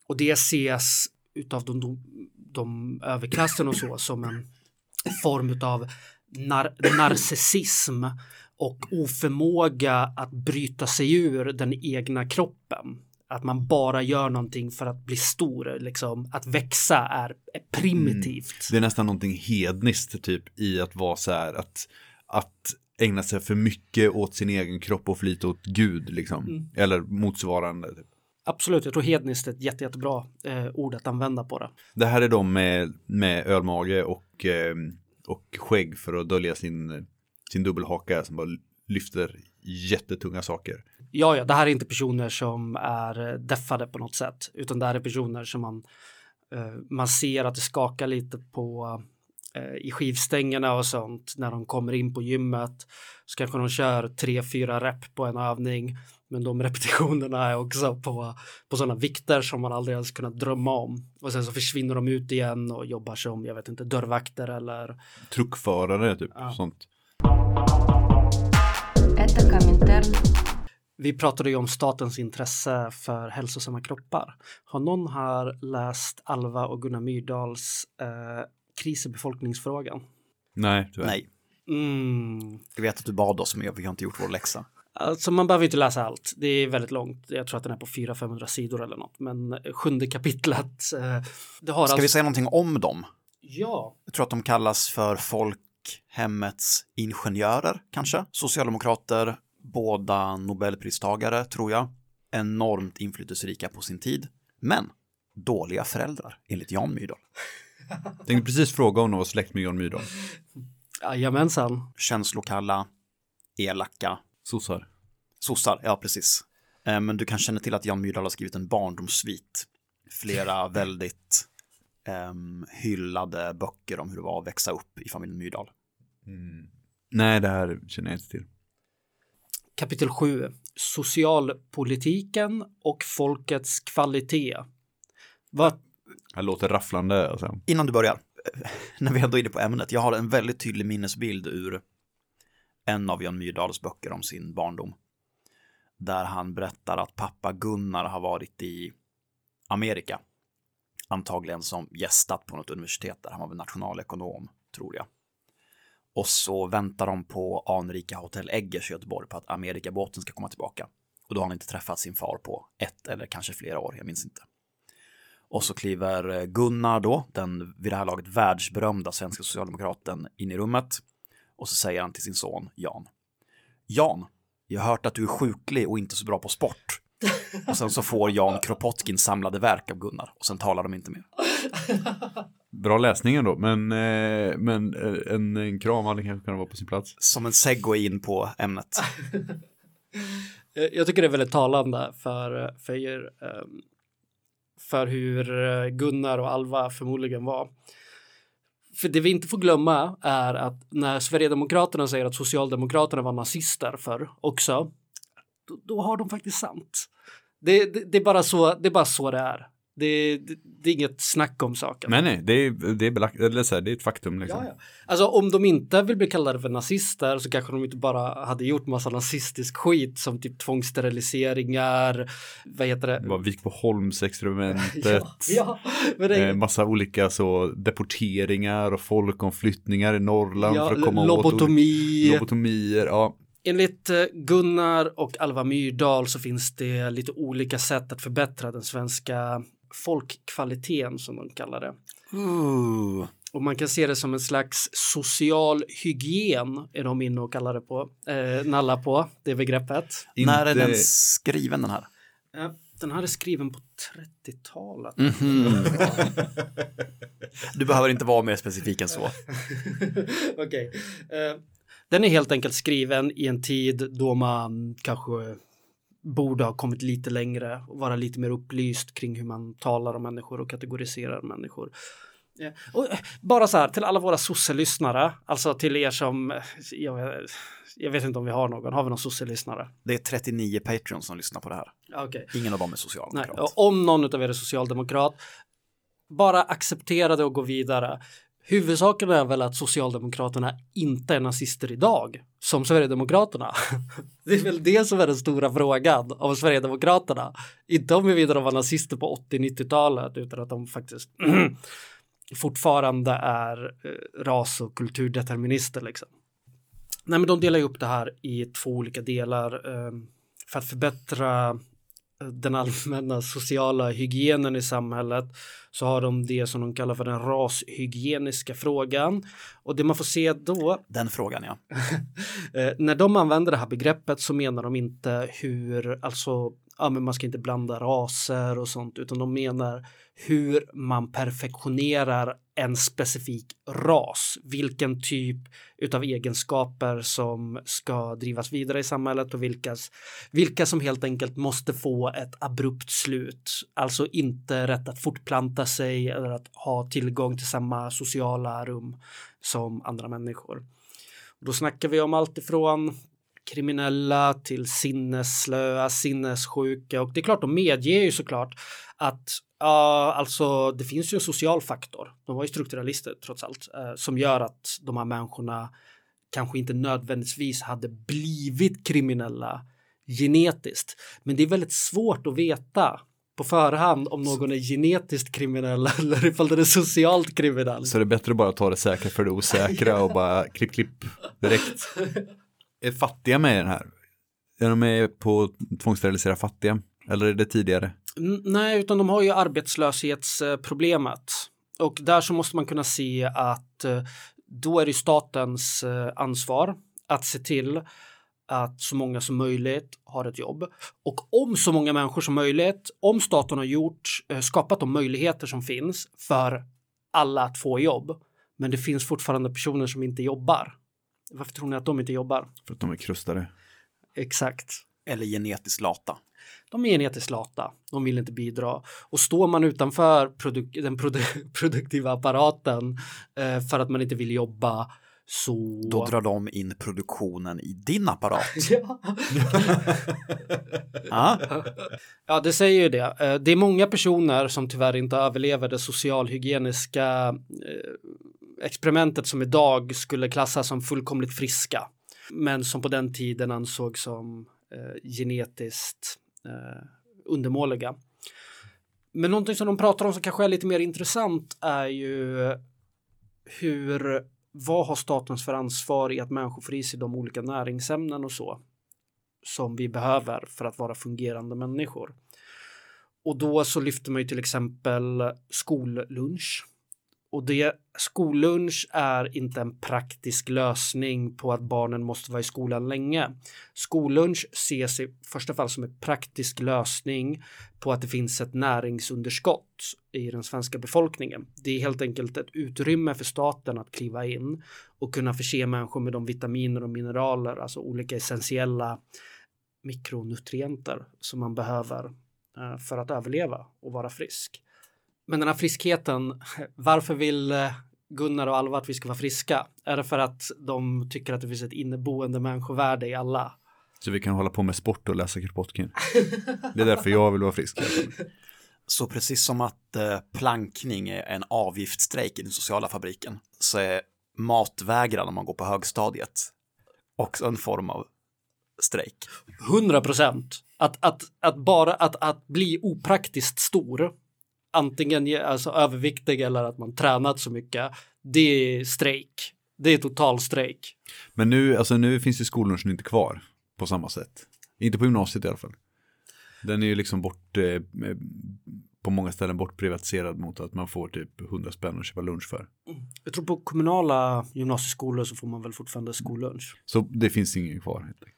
A: Och det ses utav de, de, de överklassen och så som en form av nar narcissism och oförmåga att bryta sig ur den egna kroppen. Att man bara gör någonting för att bli stor, liksom att växa är, är primitivt.
C: Det är nästan någonting hedniskt typ i att vara så här att, att ägna sig för mycket åt sin egen kropp och för lite åt Gud liksom. Eller motsvarande. Typ.
A: Absolut, jag tror hedniskt är ett jätte, jättebra eh, ord att använda på det.
C: Det här är de med, med ölmage och, eh, och skägg för att dölja sin, sin dubbelhaka som bara lyfter jättetunga saker.
A: Ja, ja, det här är inte personer som är eh, deffade på något sätt, utan det här är personer som man, eh, man ser att det skakar lite på Eh, i skivstängerna och sånt när de kommer in på gymmet så kanske de kör tre, fyra rep på en övning men de repetitionerna är också på, på sådana vikter som man aldrig ens kunnat drömma om och sen så försvinner de ut igen och jobbar som, jag vet inte, dörrvakter eller
C: truckförare typ,
A: ja.
C: sånt.
A: Vi pratade ju om statens intresse för hälsosamma kroppar. Har någon här läst Alva och Gunnar Myrdals eh, Kris i befolkningsfrågan?
C: Nej, tyvärr.
B: Nej,
A: Mm.
B: jag vet att du bad oss, men vi har inte gjort vår läxa.
A: Alltså man behöver inte läsa allt. Det är väldigt långt. Jag tror att den är på 400-500 sidor eller något. Men eh, sjunde kapitlet. Eh, det har
B: Ska
A: alltså...
B: vi säga någonting om dem?
A: Ja.
B: Jag tror att de kallas för folkhemmets ingenjörer, kanske. Socialdemokrater, båda nobelpristagare, tror jag. Enormt inflytelserika på sin tid. Men dåliga föräldrar, enligt Jan Myrdal.
C: Tänkte precis fråga om de var släkt med Jan Myrdal.
A: Jajamensan.
B: Känslokalla, elaka,
C: Sossar.
B: sossar, ja precis. Eh, Men du kan känna till att Jan Myrdal har skrivit en barndomssvit. Flera väldigt ehm, hyllade böcker om hur det var att växa upp i familjen Myrdal.
C: Nej, det här känner jag inte till.
A: Kapitel 7. Socialpolitiken och folkets kvalitet. Vad
C: det låter rafflande alltså.
B: Innan du börjar, när vi ändå är inne på ämnet, jag har en väldigt tydlig minnesbild ur en av Jan Myrdals böcker om sin barndom. Där han berättar att pappa Gunnar har varit i Amerika. Antagligen som gästat på något universitet där. Han var väl nationalekonom, tror jag. Och så väntar de på anrika Hotell Eggers i Göteborg på att Amerikabåten ska komma tillbaka. Och då har han inte träffat sin far på ett eller kanske flera år, jag minns inte. Och så kliver eh, Gunnar då, den vid det här laget världsberömda svenska socialdemokraten, in i rummet. Och så säger han till sin son Jan. Jan, jag har hört att du är sjuklig och inte så bra på sport. Och sen så får Jan Kropotkins samlade verk av Gunnar och sen talar de inte mer.
C: Bra läsning ändå, men, eh, men eh, en, en kram hade kanske kunnat vara på sin plats.
B: Som en segway in på ämnet.
A: Jag tycker det är väldigt talande för, för, er, ehm, för hur eh, Gunnar och Alva förmodligen var. För det vi inte får glömma är att när Sverigedemokraterna säger att Socialdemokraterna var nazister förr, också, då, då har de faktiskt sant. Det, det, det, är bara så, det är bara så det är. Det, det, det är inget snack om saken.
C: Nej, nej, det är, det är belagt, eller så här, det är ett faktum liksom.
A: Ja, ja. Alltså om de inte vill bli kallade för nazister så kanske de inte bara hade gjort massa nazistisk skit som typ tvångssteriliseringar, vad heter det?
C: Det var Vikboholmsexperimentet.
A: Ja, ja, det,
C: Eh, massa olika så deporteringar och folkomflyttningar i Norrland
A: ja,
C: för att komma åt
A: lobotomi.
C: olika- lobotomier. Ja,
A: Enligt eh, Gunnar och Alva Myrdal så finns det lite olika sätt att förbättra den svenska folkkvaliteten som de kallar det.
B: Ooh.
A: Och man kan se det som en slags social hygien är de inne och kallar det på, eh, nalla på det begreppet.
B: När är den skriven den här?
A: Den här är skriven på 30-talet.
B: Mhm. Du behöver inte vara mer specifik än så.
A: Okej. Eh, den är helt enkelt skriven i en tid då man kanske borde ha kommit lite längre och vara lite mer upplyst kring hur man talar om människor och kategoriserar människor. Och eh, bara så här till alla våra sosselyssnare, alltså till er som, eh, jag vet, jag vet inte om vi har någon, har vi någon sosselyssnare?
B: Det är 39 Patreons som lyssnar på det här.
A: Okej.
B: Ingen av dem är
A: Nej,
B: socialdemokrat.
A: och om någon av er är socialdemokrat, bara acceptera det och gå vidare. Huvudsaken är väl att Socialdemokraterna inte är nazister idag, som Sverigedemokraterna. Det är väl det som är den stora frågan om Sverigedemokraterna. Inte om huruvida de var nazister på 80-90-talet, utan att de faktiskt fortfarande är eh, ras och kulturdeterminister. Liksom. Nej, men de delar ju upp det här i två olika delar eh, för att förbättra den allmänna sociala hygienen i samhället så har de det som de kallar för den rashygieniska frågan. Och det man får se då,
B: Den frågan ja.
A: eh, när de använder det här begreppet så menar de inte hur, alltså, ja men man ska inte blanda raser och sånt, utan de menar hur man perfektionerar en specifik ras, vilken typ utav egenskaper som ska drivas vidare i samhället och vilka vilka som helt enkelt måste få ett abrupt slut, alltså inte rätt att fortplanta sig eller att ha tillgång till samma sociala rum som andra människor. Då snackar vi om allt ifrån kriminella till sinnesslöa, sinnessjuka. Och det är klart de medger ju såklart att ja, alltså det finns ju en social faktor. De var ju strukturalister trots allt eh, som gör att de här människorna kanske inte nödvändigtvis hade blivit kriminella genetiskt. Men det är väldigt svårt att veta på förhand om någon är genetiskt kriminell eller ifall den är socialt kriminell.
C: så det är bättre att bara ta det säkra för det osäkra och bara klipp klipp direkt. Är fattiga med i den här? Är de med på att tvångssterilisera fattiga? Eller är det tidigare?
A: Nej, utan de har ju arbetslöshetsproblemet. Och där så måste man kunna se att eh, då är det statens eh, ansvar att se till att så många som möjligt har ett jobb. Och om så många människor som möjligt, om staten har gjort, eh, skapat de möjligheter som finns för alla att få jobb, men det finns fortfarande personer som inte jobbar. Varför tror ni att de inte jobbar?
C: För att de är krustade.
A: Exakt.
B: Eller genetiskt lata.
A: De är genetiskt lata, de vill inte bidra. Och står man utanför produk den produ produktiva apparaten eh, för att man inte vill jobba så...
B: Då drar de in produktionen i din apparat.
A: ja.
B: Ja.
A: ja, det säger ju det. Eh, det är många personer som tyvärr inte överlever det socialhygieniska eh, experimentet som idag skulle klassas som fullkomligt friska. Men som på den tiden ansågs som eh, genetiskt eh, undermåliga. Men någonting som de pratar om som kanske är lite mer intressant är ju hur, vad har statens för ansvar i att människor får i sig de olika näringsämnen och så som vi behöver för att vara fungerande människor. Och då så lyfter man ju till exempel skollunch. Och det, skollunch är inte en praktisk lösning på att barnen måste vara i skolan länge. Skollunch ses i första fall som en praktisk lösning på att det finns ett näringsunderskott i den svenska befolkningen. Det är helt enkelt ett utrymme för staten att kliva in och kunna förse människor med de vitaminer och mineraler, alltså olika essentiella mikronutrienter som man behöver eh, för att överleva och vara frisk. Men den här friskheten, varför vill eh, Gunnar och Alva att vi ska vara friska? Är det för att de tycker att det finns ett inneboende människovärde i alla?
C: Så vi kan hålla på med sport och läsa Kropotkin. Det är därför jag vill vara frisk.
B: Så precis som att eh, plankning är en avgiftsstrejk i den sociala fabriken så är matvägran om man går på högstadiet också en form av strejk.
A: 100 procent. Att, att, att bara att, att bli opraktiskt stor, antingen ge- alltså överviktig eller att man tränat så mycket, det är strejk. Det är total strejk.
C: Men nu, alltså nu finns ju skollunchen inte kvar på samma sätt. Inte på gymnasiet i alla fall. Den är ju liksom bort, eh, på många ställen bortprivatiserad mot att man får typ 100 spänn att köpa lunch för.
A: Jag tror på kommunala gymnasieskolor så får man väl fortfarande skollunch.
C: Så det finns ingen kvar. Helt enkelt.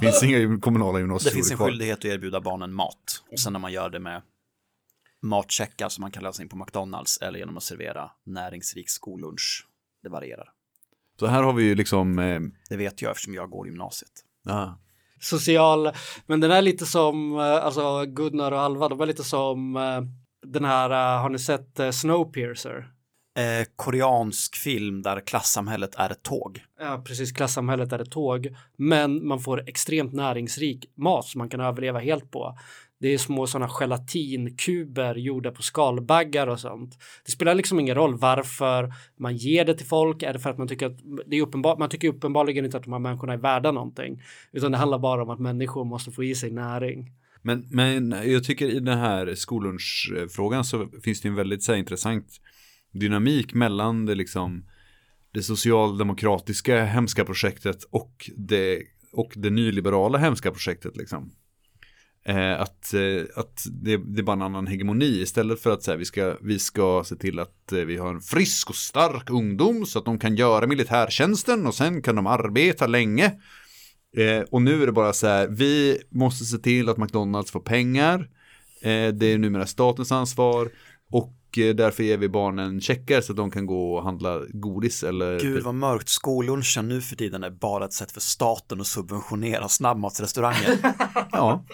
C: Det finns inga kommunala
B: Det
C: gymnasieskolor
B: finns en
C: kvar.
B: skyldighet att erbjuda barnen mat och sen när man gör det med matcheckar som man kan lösa in på McDonalds eller genom att servera näringsrik skollunch. Det varierar.
C: Så här har vi ju liksom, eh,
B: Det vet jag eftersom jag går gymnasiet.
C: ah,
A: Social, men den är lite som, eh, alltså Gunnar och Alva, de är lite som eh, den här, eh, har ni sett Snowpiercer?
B: Eh, koreansk film där klassamhället är ett tåg.
A: Ja, precis. Klassamhället är ett tåg, men man får extremt näringsrik mat som man kan överleva helt på. Det är små sådana gelatinkuber gjorda på skalbaggar och sånt. Det spelar liksom ingen roll varför man ger det till folk. Är det för att man tycker att det är uppenbart? Man tycker uppenbarligen inte att de här människorna är värda någonting, utan det handlar bara om att människor måste få i sig näring.
C: Men, men jag tycker i den här skollunchfrågan så finns det en väldigt så här, intressant dynamik mellan det liksom det socialdemokratiska hemska projektet och det, och det nyliberala hemska projektet liksom. Eh, att eh, att det, det är bara en annan hegemoni istället för att så här, vi, ska, vi ska se till att eh, vi har en frisk och stark ungdom så att de kan göra militärtjänsten och sen kan de arbeta länge. Eh, och nu är det bara så här, vi måste se till att McDonalds får pengar. Eh, det är numera statens ansvar. Och eh, därför ger vi barnen checkar så att de kan gå och handla godis eller...
B: Gud vad mörkt, skollunchen nu för tiden är bara ett sätt för staten att subventionera snabbmatsrestauranger.
C: Ja.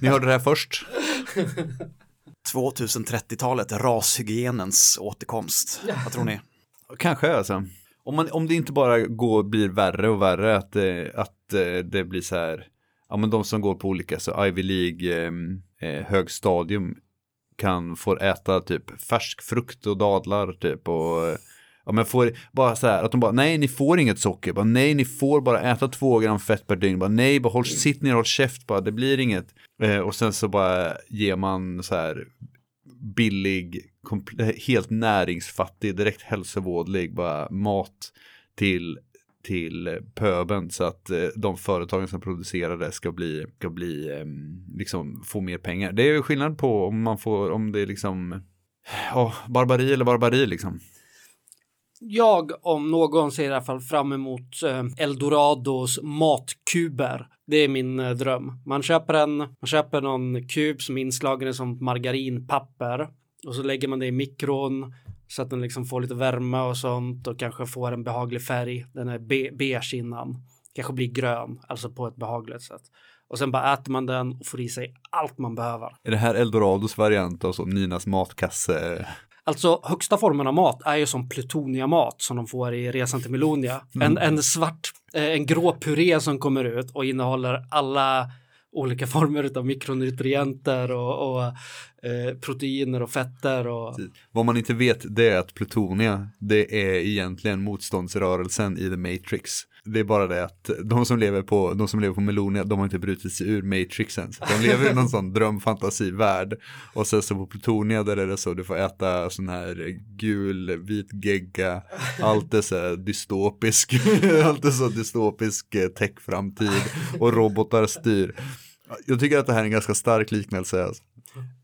C: Ni hörde det här först.
B: 2030-talet, rashygienens återkomst. Vad tror ni?
C: Kanske alltså. Om, man, om det inte bara går, blir värre och värre att, eh, att eh, det blir så här. Ja men de som går på olika så Ivy League eh, eh, högstadium kan få äta typ färsk frukt och dadlar typ och eh, Ja men får bara så här att de bara nej ni får inget socker, bara nej ni får bara äta två gram fett per dygn, bara nej bara håll, sitt ner och håll käft bara det blir inget. Eh, och sen så bara ger man så här billig, helt näringsfattig, direkt hälsovådlig bara mat till till pöben så att eh, de företagen som producerar det ska bli, ska bli eh, liksom få mer pengar. Det är ju skillnad på om man får, om det är liksom, ja, barbari eller barbari liksom.
A: Jag om någon ser i alla fall fram emot eh, Eldorados matkuber. Det är min eh, dröm. Man köper en, man köper någon kub som är inslagen i som margarinpapper och så lägger man det i mikron så att den liksom får lite värme och sånt och kanske får en behaglig färg. Den är be beige innan. Kanske blir grön, alltså på ett behagligt sätt. Och sen bara äter man den och får i sig allt man behöver.
C: Är det här Eldorados variant av Ninas matkasse?
A: Alltså högsta formen av mat är ju som plutoniamat som de får i Resan till Melonia. En, en svart, eh, en grå puré som kommer ut och innehåller alla olika former av mikronutrienter och, och eh, proteiner och fetter och
C: Vad man inte vet det är att plutonia det är egentligen motståndsrörelsen i The Matrix. Det är bara det att de som lever på, de som lever på Melonia, de har inte brutit sig ur Matrixen. Så de lever i någon sån drömfantasivärld. Och sen så på Plutonia där är det så, du får äta sån här gul, vit gegga. Allt är så här dystopisk, allt är så dystopisk eh, techframtid. Och robotar styr. Jag tycker att det här är en ganska stark liknelse.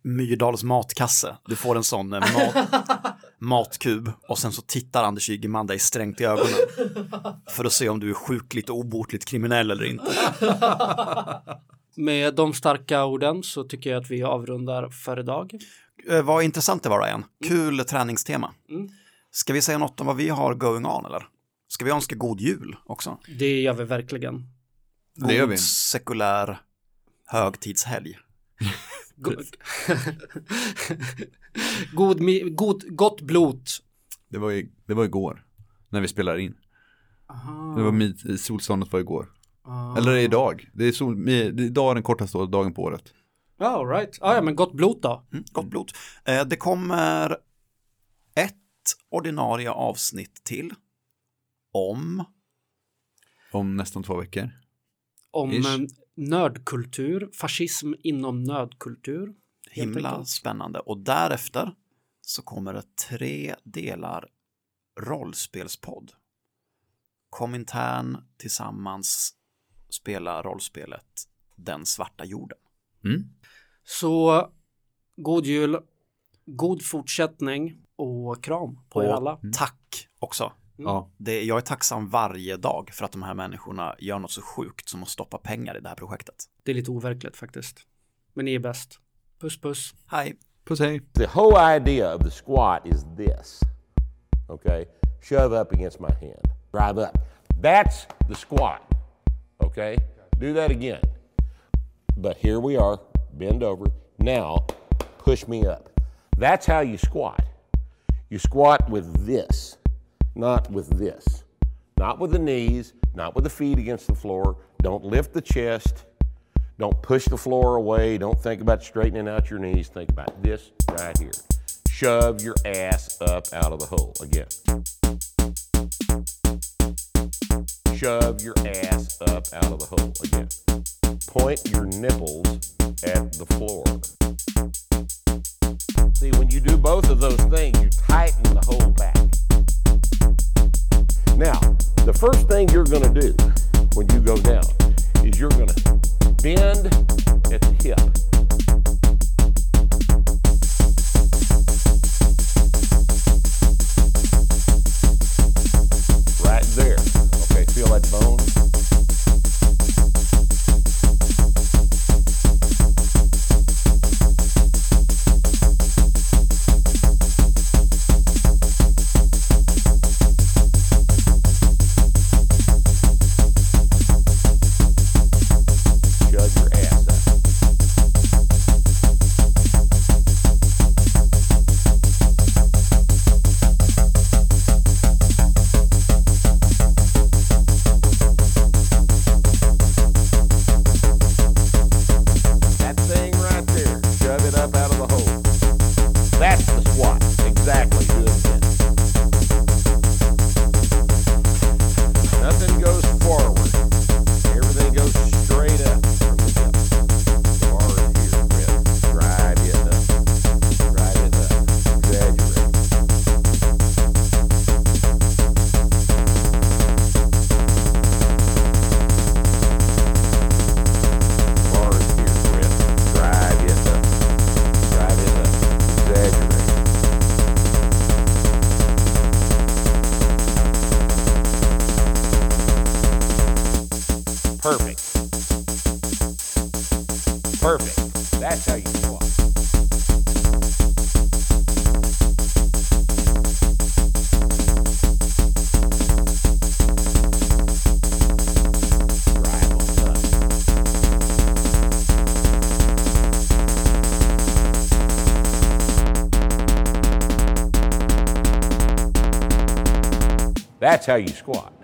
B: Myrdals matkasse. Du får en sån eh, mat, matkub och sen så tittar Anders Ygeman dig strängt i ögonen. För att se om du är sjukligt och obotligt kriminell eller inte.
A: med de starka orden så tycker jag att vi avrundar för idag.
B: Eh, vad intressant det var Ryan. Kul träningstema.
A: Mm.
B: Ska vi säga något om vad vi har going on eller? Ska vi önska god jul också?
A: Det gör vi verkligen.
C: Det gör vi.
B: God sekulär högtidshelg.
A: Go- god, god, gott blot.
C: Det var, i, det var igår, när vi spelar in. Det var mid, solståndet var igår. Eller det är idag. Det är, sol, det är idag är den kortaste dagen på året.
A: Ja, all right. Ah, ja, men gott blot då.
B: Mm, gott blod. Eh, det kommer ett ordinarie avsnitt till om
C: Om nästan två veckor.
A: Om
C: Ish.
A: en nördkultur, fascism inom nördkultur. helt
B: himla spännande och därefter så kommer det tre delar rollspelspodd. Komintern tillsammans spela rollspelet Den svarta jorden.
C: Mm.
A: Så god jul, god fortsättning och kram på er alla.
B: Och tack också.
C: Ja.
B: Det, jag är tacksam varje dag för att de här människorna gör något så sjukt som att stoppa pengar i det här projektet.
A: Det är lite overkligt faktiskt. Men ni är bäst. Puss puss.
B: Hej!
C: Puss hej.
E: The whole idea of the squat is this. Okay? Shove up against my hand. Drive up. That's the squat. Okay? Do that again. But here we are. Bend over. Now, push me up. That's how you squat. You squat with this, not with this. Not with the knees, not with the feet against the floor. Don't lift the chest. Don't push the floor away. Don't think about straightening out your knees. Think about this right here. Shove your ass up out of the hole again. Shove your ass up out of the hole again. Point your nipples at the floor. See, when you do both of those things, you tighten the whole back. Now, the first thing you're going to do when you go down is you're going to bend at the hip. Right there. Okay, feel that bone? That's how you squat.